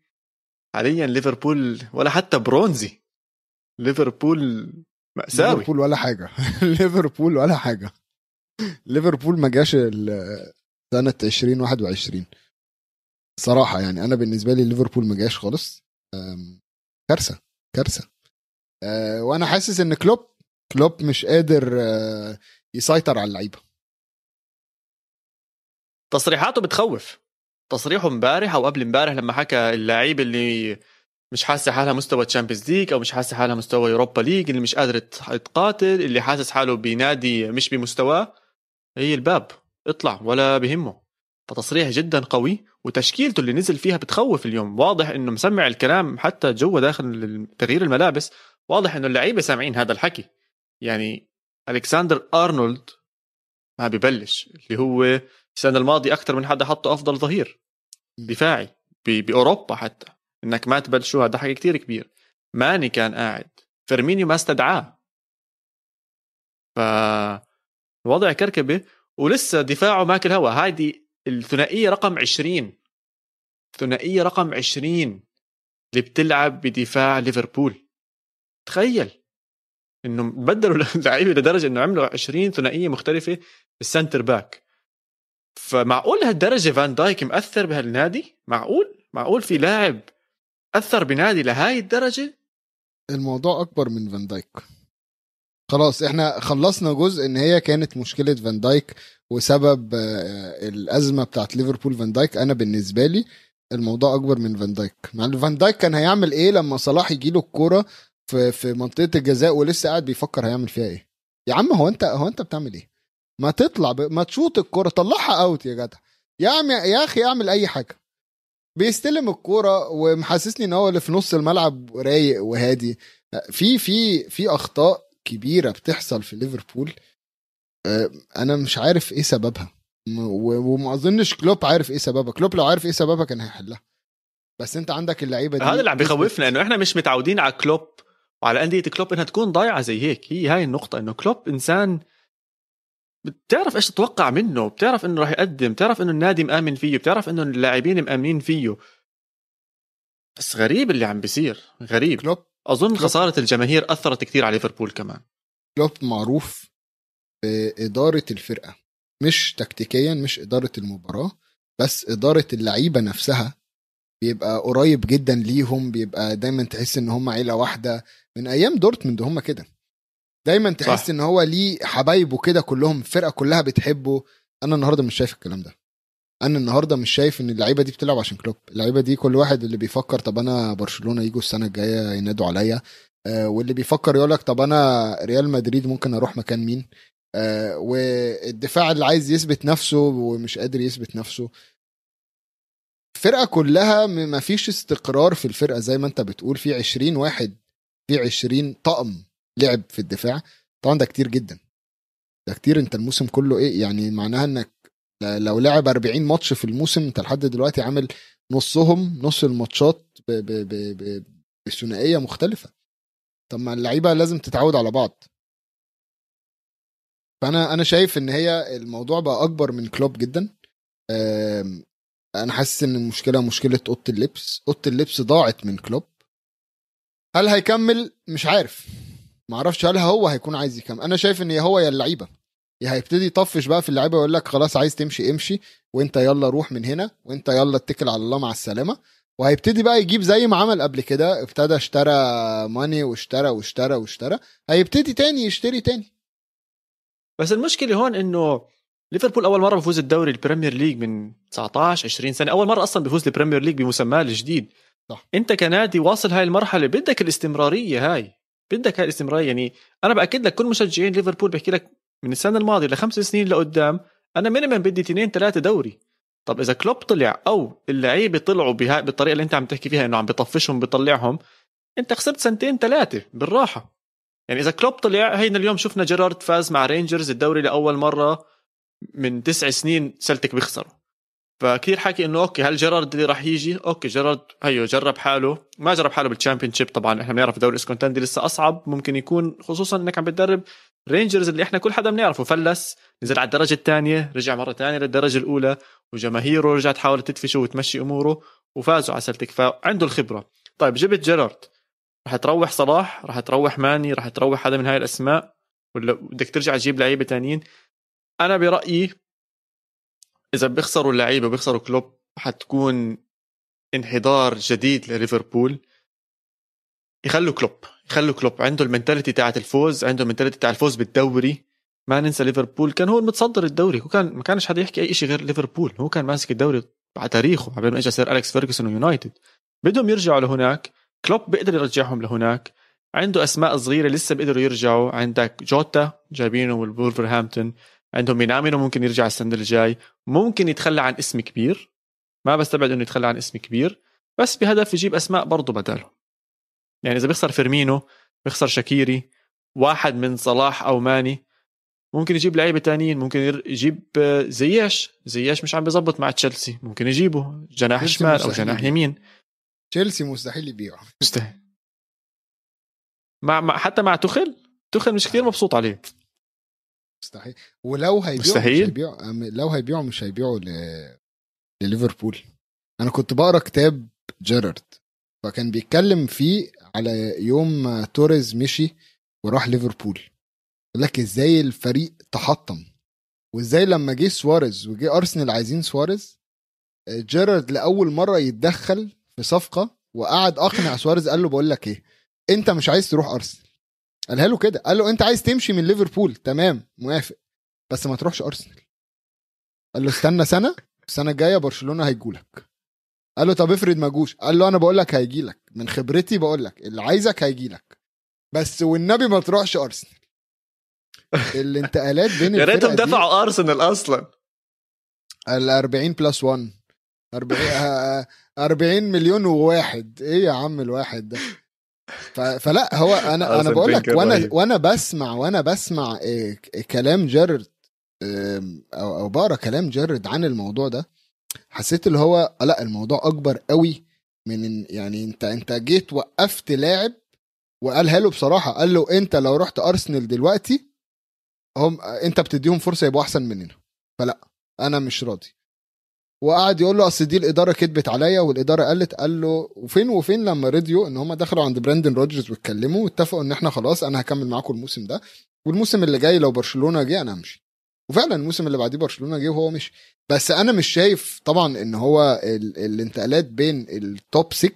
حاليا ليفربول ولا حتى برونزي. ليفربول مأساوي. ليفربول ولا حاجة. ليفربول ولا حاجة. ليفربول ما جاش سنة 2021 صراحة يعني أنا بالنسبة لي ليفربول ما جاش خالص. أم، كارثة كارثة. أه، وأنا حاسس إن كلوب كلوب مش قادر أه، يسيطر على اللعيبة. تصريحاته بتخوف. تصريحه امبارح أو قبل امبارح لما حكى اللعيب اللي مش حاسه حالها مستوى تشامبيونز ليج أو مش حاسه حالها مستوى يوروبا ليج اللي مش قادر تقاتل اللي حاسس حاله بنادي مش بمستواه. هي الباب. اطلع ولا بهمه. فتصريح جدا قوي وتشكيلته اللي نزل فيها بتخوف اليوم. واضح إنه مسمع الكلام حتى جوا داخل تغيير الملابس. واضح إنه اللعيبة سامعين هذا الحكي. يعني ألكسندر أرنولد ما ببلش اللي هو السنة الماضية أكثر من حدا حطه أفضل ظهير. دفاعي بأوروبا حتى. إنك ما تبلشوا هذا حكي كتير كبير ماني كان قاعد. فيرمينيو ما استدعاه. ف الوضع كركبة. ولسه دفاعه ماكل هوا. هايدي الثنائية رقم 20 ثنائيه رقم 20 اللي بتلعب بدفاع ليفربول. تخيل. إنه بدلوا اللعيبة لدرجة إنه عملوا 20 ثنائية مختلفة بال centre back فمعقول لهالدرجه فان دايك مأثر بهالنادي؟ معقول؟ معقول في لاعب أثر بنادي لهاي الدرجة؟ الموضوع أكبر من فان دايك. خلاص إحنا خلصنا جزء إن هي كانت مشكلة فان دايك وسبب آه، الأزمة بتاعت ليفربول فان دايك. أنا بالنسبة لي الموضوع أكبر من فان دايك. مع فان دايك كان هيعمل إيه لما صلاح يجيله الكورة في في منطقة الجزاء ولسه قاعد بيفكر هيعمل فيها إيه؟ يا عم هو أنت هو أنت بتعمل إيه؟ ما تطلع ب... ما تشوط الكورة طلعها أوت يا جدع. يا عم يا أخي اعمل أي حاجة. بيستلم الكورة ومحسسني إن هو اللي في نص الملعب رايق وهادي. في في في أخطاء كبيرة بتحصل في ليفربول آه، أنا مش عارف إيه سببها. وما أظنش كلوب عارف إيه سببها. كلوب لو عارف إيه سببها كان هيحلها. بس أنت عندك اللعيبة دي هذا اللي عم بخوفنا إنه إحنا مش متعودين على كلوب وعلى أندية كلوب. إنها تكون ضايعة زي هيك. هي هاي النقطة إنه كلوب إنسان بتعرف إيش تتوقع منه؟ بتعرف إنه راح يقدم؟ بتعرف إنه النادي مآمن فيه؟ بتعرف إنه اللاعبين مآمنين فيه؟ بس غريب اللي عم بيصير غريب. كلوب أظن كلوب. خسارة الجماهير أثرت كثير على ليفربول كمان. كلوب معروف بإدارة الفرقة مش تكتيكيا مش إدارة المباراة بس إدارة اللعيبة نفسها. بيبقى قريب جدا ليهم بيبقى دايما تحس إن هم عيلة واحدة. من أيام دورتموند هم كده. دايما تحس صح. إن هو ليه حبايبه كده كلهم الفرقه كلها بتحبه. أنا النهارده مش شايف الكلام ده. أنا النهارده مش شايف إن اللعيبة دي بتلعب عشان كلوب. اللعيبة دي كل واحد اللي بيفكر طب أنا برشلونة يجوا السنة الجاية ينادوا عليا. آه واللي بيفكر يقول لك طب أنا ريال مدريد ممكن أروح مكان مين؟ آه والدفاع اللي عايز يثبت نفسه ومش قادر يثبت نفسه. الفرقه كلها م- ما فيش استقرار في الفرقة زي ما أنت بتقول. في 20 واحد في 20 طقم. لعب في الدفاع. طبعا ده كتير جدا. ده كتير انت الموسم كله إيه يعني معناها انك لو لعب 40 ماتش في الموسم انت لحد دلوقتي عامل نصهم نص الماتشات بثنائية مختلفة. طب ما اللعيبة لازم تتعود على بعض. فأنا أنا شايف إن هي الموضوع بقى أكبر من كلوب جدا. أنا حاسس إن المشكلة مشكلة أوضة اللبس. أوضة اللبس ضاعت من كلوب. هل هيكمل؟ مش عارف. ما أعرفش هل هو هيكون عايز يكمل. أنا شايف ان هو يا اللعيبة. يا هيبتدي يطفش بقى في اللعيبة ويقول لك خلاص عايز تمشي امشي وانت يلا روح من هنا وانت يلا اتكل على الله مع السلامة. وهيبتدي بقى يجيب زي ما عمل قبل كده ابتدى اشترى ماني واشترى واشترى واشترى. هيبتدي تاني يشتري تاني. بس المشكلة هون إنه ليفربول أول مرة بفوز الدوري البريمير ليج من 19 20 سنة. أول مرة أصلا بفوز البريمير ليج بمسماه الجديد. صح. أنت كنادي واصل هاي المرحلة بدك الاستمرارية هاي. بدك هاي الاستمرارية يعني أنا بأكد لك كل مشجعين ليفربول بحكي لك من السنة الماضية لخمس سنين لقدام أنا minimum بدي اثنين ثلاثة دوري. طب إذا كلوب طلع أو اللعيبة طلعوا بها بالطريقة اللي أنت عم تحكي فيها إنه عم بيطفشهم بيطلعهم أنت خسرت سنتين ثلاثة بالراحة. يعني إذا كلوب طلع هينا اليوم شفنا جيرارد فاز مع رينجرز الدوري لأول مرة من تسع سنين سلتك بيخسروا. فكثير حكي إنه okay هل جيرارد اللي راح يجي؟ okay جيرارد هيو جرب حاله. ما جرب حاله بالتشامبيونشيب طبعا إحنا بنعرف دوري اسكوتلندي لسه أصعب ممكن يكون خصوصا إنك عم بتدرب رينجرز اللي إحنا كل حدا بنعرفه فلس نزل على الدرجة الثانية رجع مرة ثانية للدرجة الأولى وجماهيره رجعت تحاول تدفشه وتمشي أموره وفازوا على سلتك فعنده الخبرة. طيب جبت جيرارد. رح تروح صلاح رح تروح ماني رح تروح حدا من هاي الأسماء ولا بدك ترجع تجيب لعيبة تانيين؟ أنا برأيي إذا بيخسروا اللعيبة بيخسروا كلوب حتكون انحدار جديد لليفربول. يخلوا كلوب يخلوا كلوب. عنده ال mentality تاعت الفوز عنده ال mentality تاع الفوز بالدوري. ما ننسى ليفربول. كان هو المتصدر الدوري هو كان ما كانش حدا يحكي أي شيء غير ليفربول. هو كان ماسك الدوري على تاريخه قبل ما اجى سير أليكس فيرجسون ويونايتد بدهم يرجعوا لهناك. كلوب بيقدر يرجعهم لهناك. عنده أسماء صغيرة لسه بيقدروا يرجعوا. عندك جوتا جايبينه من وولفرهامبتون عندهم مينامينو ممكن يرجع السنة الجاي ممكن يتخلى عن اسم كبير. ما بستبعد إنه يتخلى عن اسم كبير. بس بهدف يجيب أسماء برضه بداله يعني إذا بيخسر فيرمينو بيخسر شاكيري واحد من صلاح أو ماني ممكن يجيب لعيبة تانيين. ممكن يجيب زياش. زياش مش عم بيزبط مع تشيلسي. ممكن يجيبه. جناح شمال أو جناح يمين. تشيلسي مستحيل يبيعه. مستحيل. مع, مع حتى مع تخل تخل مش كثير مبسوط عليه. مستحيل. ولو هيبيعوا مستحيل؟ مش هيبيعوا لو هيبيعوا مش هيبيعوا ل... لليفربول. أنا كنت بقرأ كتاب جيرارد فكان بيتكلم فيه على يوم توريز مشي وراح ليفربول. يقول لك إزاي الفريق تحطم وإزاي لما جه سواريز وجه أرسنال عايزين سواريز جيرارد لأول مرة يتدخل في صفقة وقعد أقنع سواريز قال له بقول لك إيه أنت مش عايز تروح أرسنال. قالها له كده. قال له انت عايز تمشي من ليفربول؟ تمام موافق. بس ما تروحش أرسنال. قال له استنى سنة السنة الجاية برشلونة هيجولك قال له طب افرض ما جوش. قال له أنا بقول لك هيجي لك. من خبرتي بقول لك اللي عايزك هيجي لك. بس والنبي ما تروحش أرسنال. الانتقالات بين يا ريتهم دفعوا أرسنال أصلا. ال 40 بلس 1 40 آه، 40 مليون وواحد. إيه يا عم الواحد ده؟ فلا هو أنا أنا بقول لك وأنا. وأنا بسمع وأنا بسمع إيه كلام إيه، أو أو بقرأ كلام جيرارد عن الموضوع ده. حسيت اللي هو لأ الموضوع أكبر قوي من يعني انت أنت جيت وقفت لاعب وقالها له بصراحة قال له أنت لو رحت أرسنال دلوقتي هم أنت بتديهم فرصة يبقوا أحسن مننا. فلا أنا مش راضي. وقعد يقول له أصل دي الإدارة كدبت عليا والإدارة قالت قال له وفين وفين لما رضيوا إن هم دخلوا عند براندن روجرز واتكلموا واتفقوا إن إحنا خلاص أنا هكمل معاكم الموسم ده والموسم اللي جاي لو برشلونة جه أنا همشي. وفعلا الموسم اللي بعديه برشلونة جه وهو مشي. بس أنا مش شايف طبعا إن هو ال... الانتقالات بين ال top 6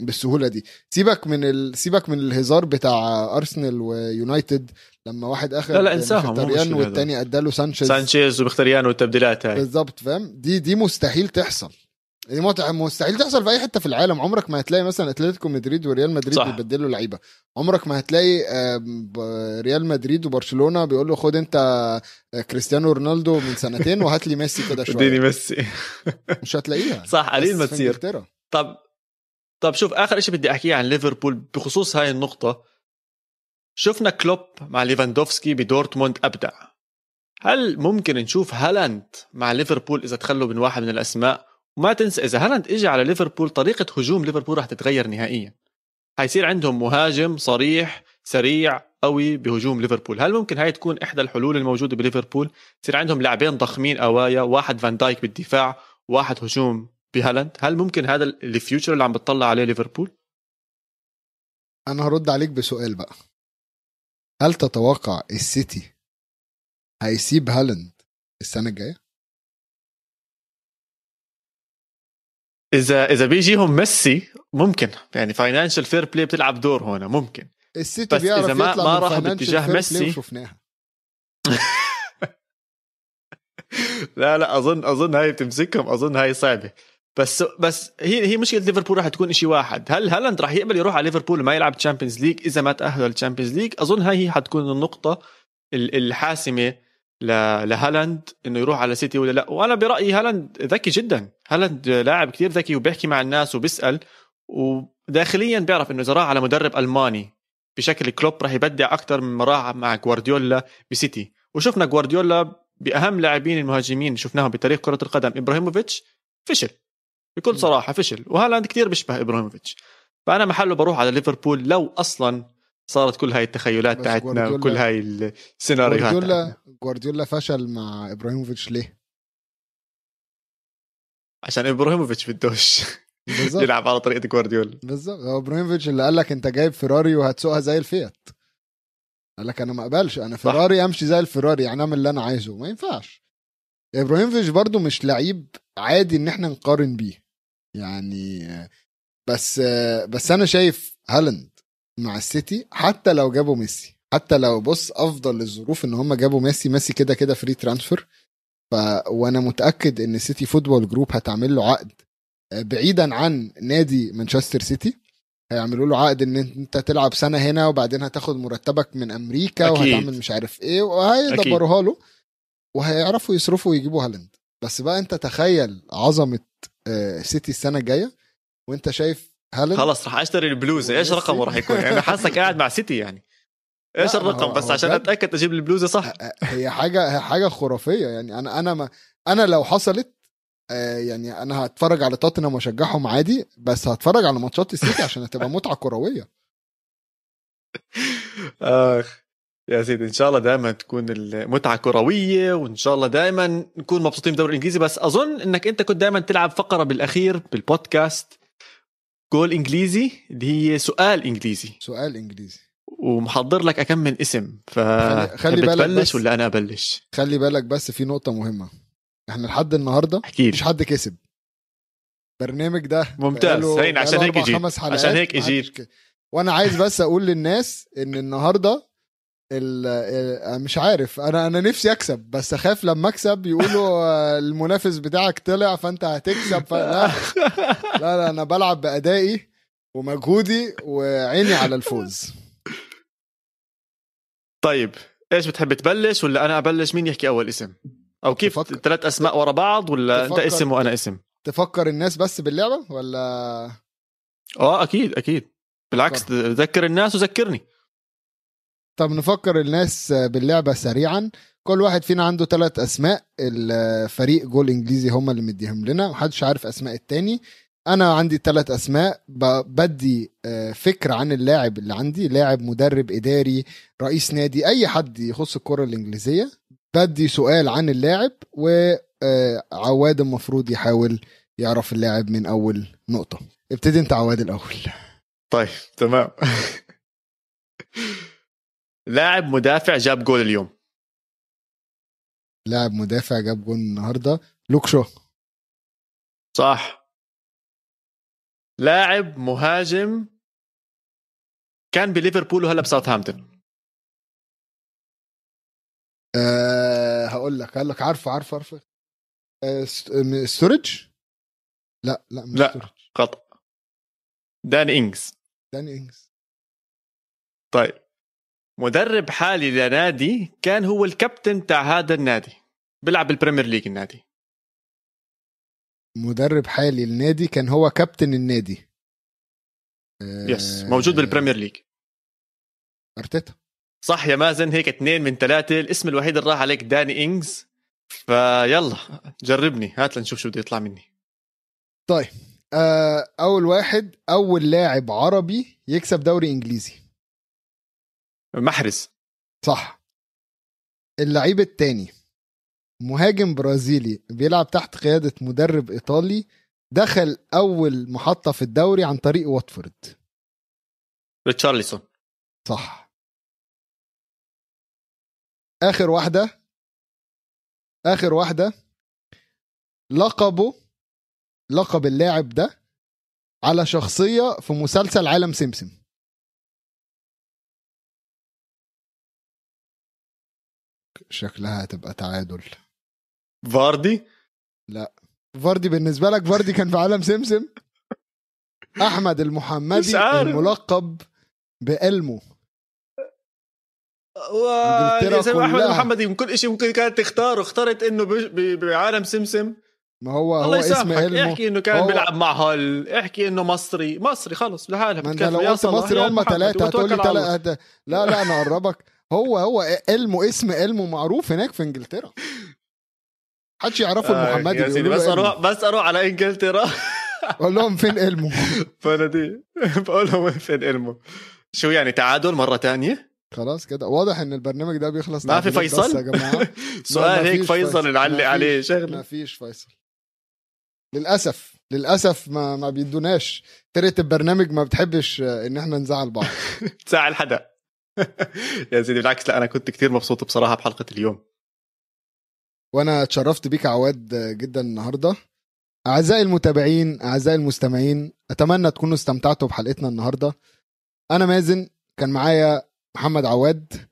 بالسهولة دي. سيبك من ال... سيبك من الهزار بتاع ارسنال ويونايتد لما واحد اخذ لا لا انساهم، مختاريان. والتاني أداله سانشيز. سانشيز ومختريان والتبديلات هاي. بالظبط فاهم؟ دي دي مستحيل تحصل. دي مستحيل تحصل في أي حتة في العالم. عمرك ما هتلاقي مثلا أتلتيكو مدريد وريال مدريد صح. بيبدلوا لعيبة. عمرك ما هتلاقي ريال مدريد وبرشلونة بيقول له خد أنت آه، كريستيانو رونالدو من سنتين وهات لي ميسي كده اديني شوية ميسي. مش هتلاقيها. صح قليل ما تصير. طب طب شوف آخر شيء بدي أحكيه عن ليفربول بخصوص هاي النقطة. شفنا كلوب مع ليفاندوفسكي بدورتموند أبدع. هل ممكن نشوف هالاند مع ليفربول إذا تخلوا من واحد من الأسماء؟ وما تنسى إذا هالاند اجى على ليفربول طريقة هجوم ليفربول رح تتغير نهائيا. حيصير عندهم مهاجم صريح سريع قوي بهجوم ليفربول. هل ممكن هاي تكون إحدى الحلول الموجودة بليفربول؟ يصير عندهم لاعبين ضخمين أقوياء واحد فان دايك بالدفاع واحد هجوم بهالاند. هل ممكن هذا ال future اللي عم بتطلع عليه ليفربول؟ أنا هرد عليك بسؤال بقى. هل تتوقع السيتي هيسيب هالاند السنة الجاية؟ إذا إذا بيجيهم ميسي ممكن. يعني financial fair play بتلعب دور هون ممكن. السيتي بس بيعرف إذا ما- يطلع ما financial باتجاه ميسي. وشفناها. لا لا أظن أظن هاي بتمسكهم أظن هاي صعبة. بس بس هي هي مشكلة ليفربول راح تكون شيء واحد. هل هالاند راح يقبل يروح على ليفربول وما يلعب Champions League إذا ما تاهلوا لل Champions League أظن هاي هي حتكون النقطة ال- الحاسمة لهالاند إنه يروح على سيتي ولا لا. وأنا برأيي هالاند ذكي جدا. هالاند لاعب كتير ذكي وبيحكي مع الناس وبيسأل. وداخليا بيعرف إنه إذا راح على مدرب ألماني بشكل كلوب راح يبدع أكثر من راح مع جوارديولا بسيتي. وشفنا جوارديولا بأهم لاعبين المهاجمين شفناهم بتاريخ كرة القدم. إبراهيموفيتش فشل. بكل صراحة فشل وهالاند كثير بيشبه إبراهيموفيتش. فأنا محله بروح على ليفربول لو أصلا صارت كل هاي التخيلات تاعتنا وكل هاي السيناريوهات جوارديولا. جوارديولا فشل مع إبراهيموفيتش ليه؟ عشان إبراهيموفيتش بدوش يلعب على طريقة جوارديولا. بالظبط. هو إبراهيموفيتش اللي قال لك أنت جايب فيراري وهتسوقها زي الفيات. قال لك أنا ما أقبلش أنا فيراري أمشي زي الفيراري يعني أعمل اللي أنا عايزه ما ينفعش. إبراهيموفيتش برضو مش لعيب عادي إن إحنا نقارن بيه. يعني بس بس أنا شايف هالاند مع السيتي حتى لو جابوا ميسي حتى لو بص أفضل الظروف إن هم جابوا ميسي ميسي كده كده free transfer ف وأنا متأكد إن City Football Group هتعمل له عقد بعيدا عن نادي مانشستر سيتي. هيعملوا له عقد إن أنت تلعب سنة هنا وبعدين هتاخد مرتبك من أمريكا أكيد. وهتعمل مش عارف إيه وهيدبروها له. وهيعرفوا يصرفوا ويجيبوا هالاند. بس بقى انت تخيل عظمة آه، سيتي السنة الجاية وانت شايف هالاند؟ خلص راح اشتري البلوزه إيش. رقمه راح يكون؟ يعني حاسك قاعد مع سيتي يعني. إيش الرقم؟ بس عشان. أتأكد أجيب البلوزه صح. هي حاجة هي حاجة خرافية يعني. أنا أنا ما أنا لو حصلت آه، يعني أنا هتفرج على توتنهام وأشجعهم عادي بس هتفرج على ماتشات السيتي عشان هتبقى متعة كروية. آخ. يا سيدي إن شاء الله دائما تكون المتعة كروية وإن شاء الله دائما نكون مبسوطين بالدوري الإنجليزي. بس أظن إنك أنت كنت دائما تلعب فقرة بالأخير بالبودكاست جول إنجليزي. اللي هي سؤال إنجليزي. سؤال إنجليزي. ومحضر لك أكم من اسم ف خلي- بالك بس. ولا أنا أبلش؟ خلي بالك بس في نقطة مهمة. إحنا لحد النهارده أكيد مفيش حد كسب. البرنامج ده ممتاز. هين عشان هيك أربع جيت. خمس حلقات. عشان هيك ما حدش جيت. ك- وأنا عايز بس أقول للناس إن النهارده ال- ال- مش عارف. أنا أنا نفسي أكسب بس أخاف لما أكسب يقولوا آه، المنافس بتاعك طلع فأنت هتكسب. ف... لا لا لا أنا بلعب بأدائي ومجهودي وعيني على الفوز. طيب إيش بتحب تبلش ولا أنا أبلش؟ مين يحكي أول اسم؟ أو كيف ثلاث أسماء ورا بعض ولا أنت اسم وأنا اسم؟ تفكر الناس بس باللعبة ولا؟ آه أكيد أكيد. بالعكس ذكر الناس وذكرني. طب نفكر الناس باللعبة سريعا. كل واحد فينا عنده ثلاث أسماء. الفريق جول إنجليزي هم اللي مديهم لنا محدش عارف أسماء التاني. أنا عندي ثلاث أسماء. ب- بدي آه، فكرة عن اللاعب اللي عندي. لاعب مدرب إداري رئيس نادي أي حد يخص الكرة الإنجليزية. بدي سؤال عن اللاعب وعواد المفروض يحاول يعرف اللاعب من أول نقطة. ابتدي أنت عواد الأول. طيب تمام. لاعب مدافع جاب جول اليوم. لاعب مدافع جاب جول النهاردة. لوك شو. صح. لاعب مهاجم كان بليفربول وهلا بساوثهامبتون. أه هقول لك هقول لك عارفه عارفه عارفه. أه م- ستورج لا لا مش لا. ستورج خطأ. دان إنجز. داني إنجز. طيب. مدرب حالي لنادي كان هو الكابتن تاع هذا النادي بيلعب بال Premier League النادي. مدرب حالي النادي كان هو كابتن النادي. yes موجود بال Premier League أرتيتا. صح يا مازن هيك اثنين من ثلاثة. الاسم الوحيد اللي راح عليك داني إنجز. فيلا جربني. هات لنشوف شو بده يطلع مني. طيب أه أول واحد أول لاعب عربي يكسب دوري إنجليزي. محرز. صح. اللعيب التاني مهاجم برازيلي بيلعب تحت قيادة مدرب إيطالي دخل أول محطة في الدوري عن طريق واتفورد. ريتشارلسون صح. آخر واحدة آخر واحدة لقبه لقب اللاعب ده على شخصية في مسلسل عالم سمسم شكلها هتبقى تعادل. فاردي؟ فاردي بالنسبة لك فاردي كان في عالم سمسم. أحمد المحمدي. الملقب بألمو. و... أحمد كلها. محمد من كل شيء ممكن كانت تختاره اخترت إنه ب... ب... بعالم سمسم. ما هو هو الله اسم يسامحك علمه احكي إنه كان هو- بيلعب مع هال احكي إنه مصري. مصري خلص لحالها ما أنت. لو قلت مصري هم ثلاثة هتقول لي لا لا أنا أقربك. هو هو علمه اسم علمه معروف هناك في إنجلترا. محدش يعرفه آه، المحمدي يا سيدي بس. أروح بس أروح على إنجلترا. قول لهم فين علمه فندي بقول لهم فين علمه شو يعني تعادل مرة تانية؟ خلاص كده. واضح إن البرنامج ده بيخلص ما في فيصل؟ يا جماعة. سؤال هيك فيصل نعلق عليه فيش- ما شغله فيش فيصل. للأسف للأسف ما ما بيدوناش فرقه البرنامج ما بتحبش إن إحنا نزعل بعض. تزعل حدا. يا سيدي بالعكس لا أنا كنت كتير مبسوط بصراحة بحلقة اليوم. وأنا اتشرفت بيك عواد جدا النهارده. أعزائي المتابعين أعزائي المستمعين أتمنى تكونوا استمتعتوا بحلقتنا النهارده. أنا مازن كان معايا محمد عواد.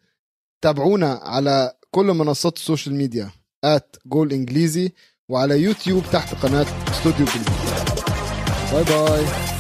تابعونا على كل منصات ال social media at Goal انجليزي وعلى يوتيوب تحت قناة استوديو جولي bye bye.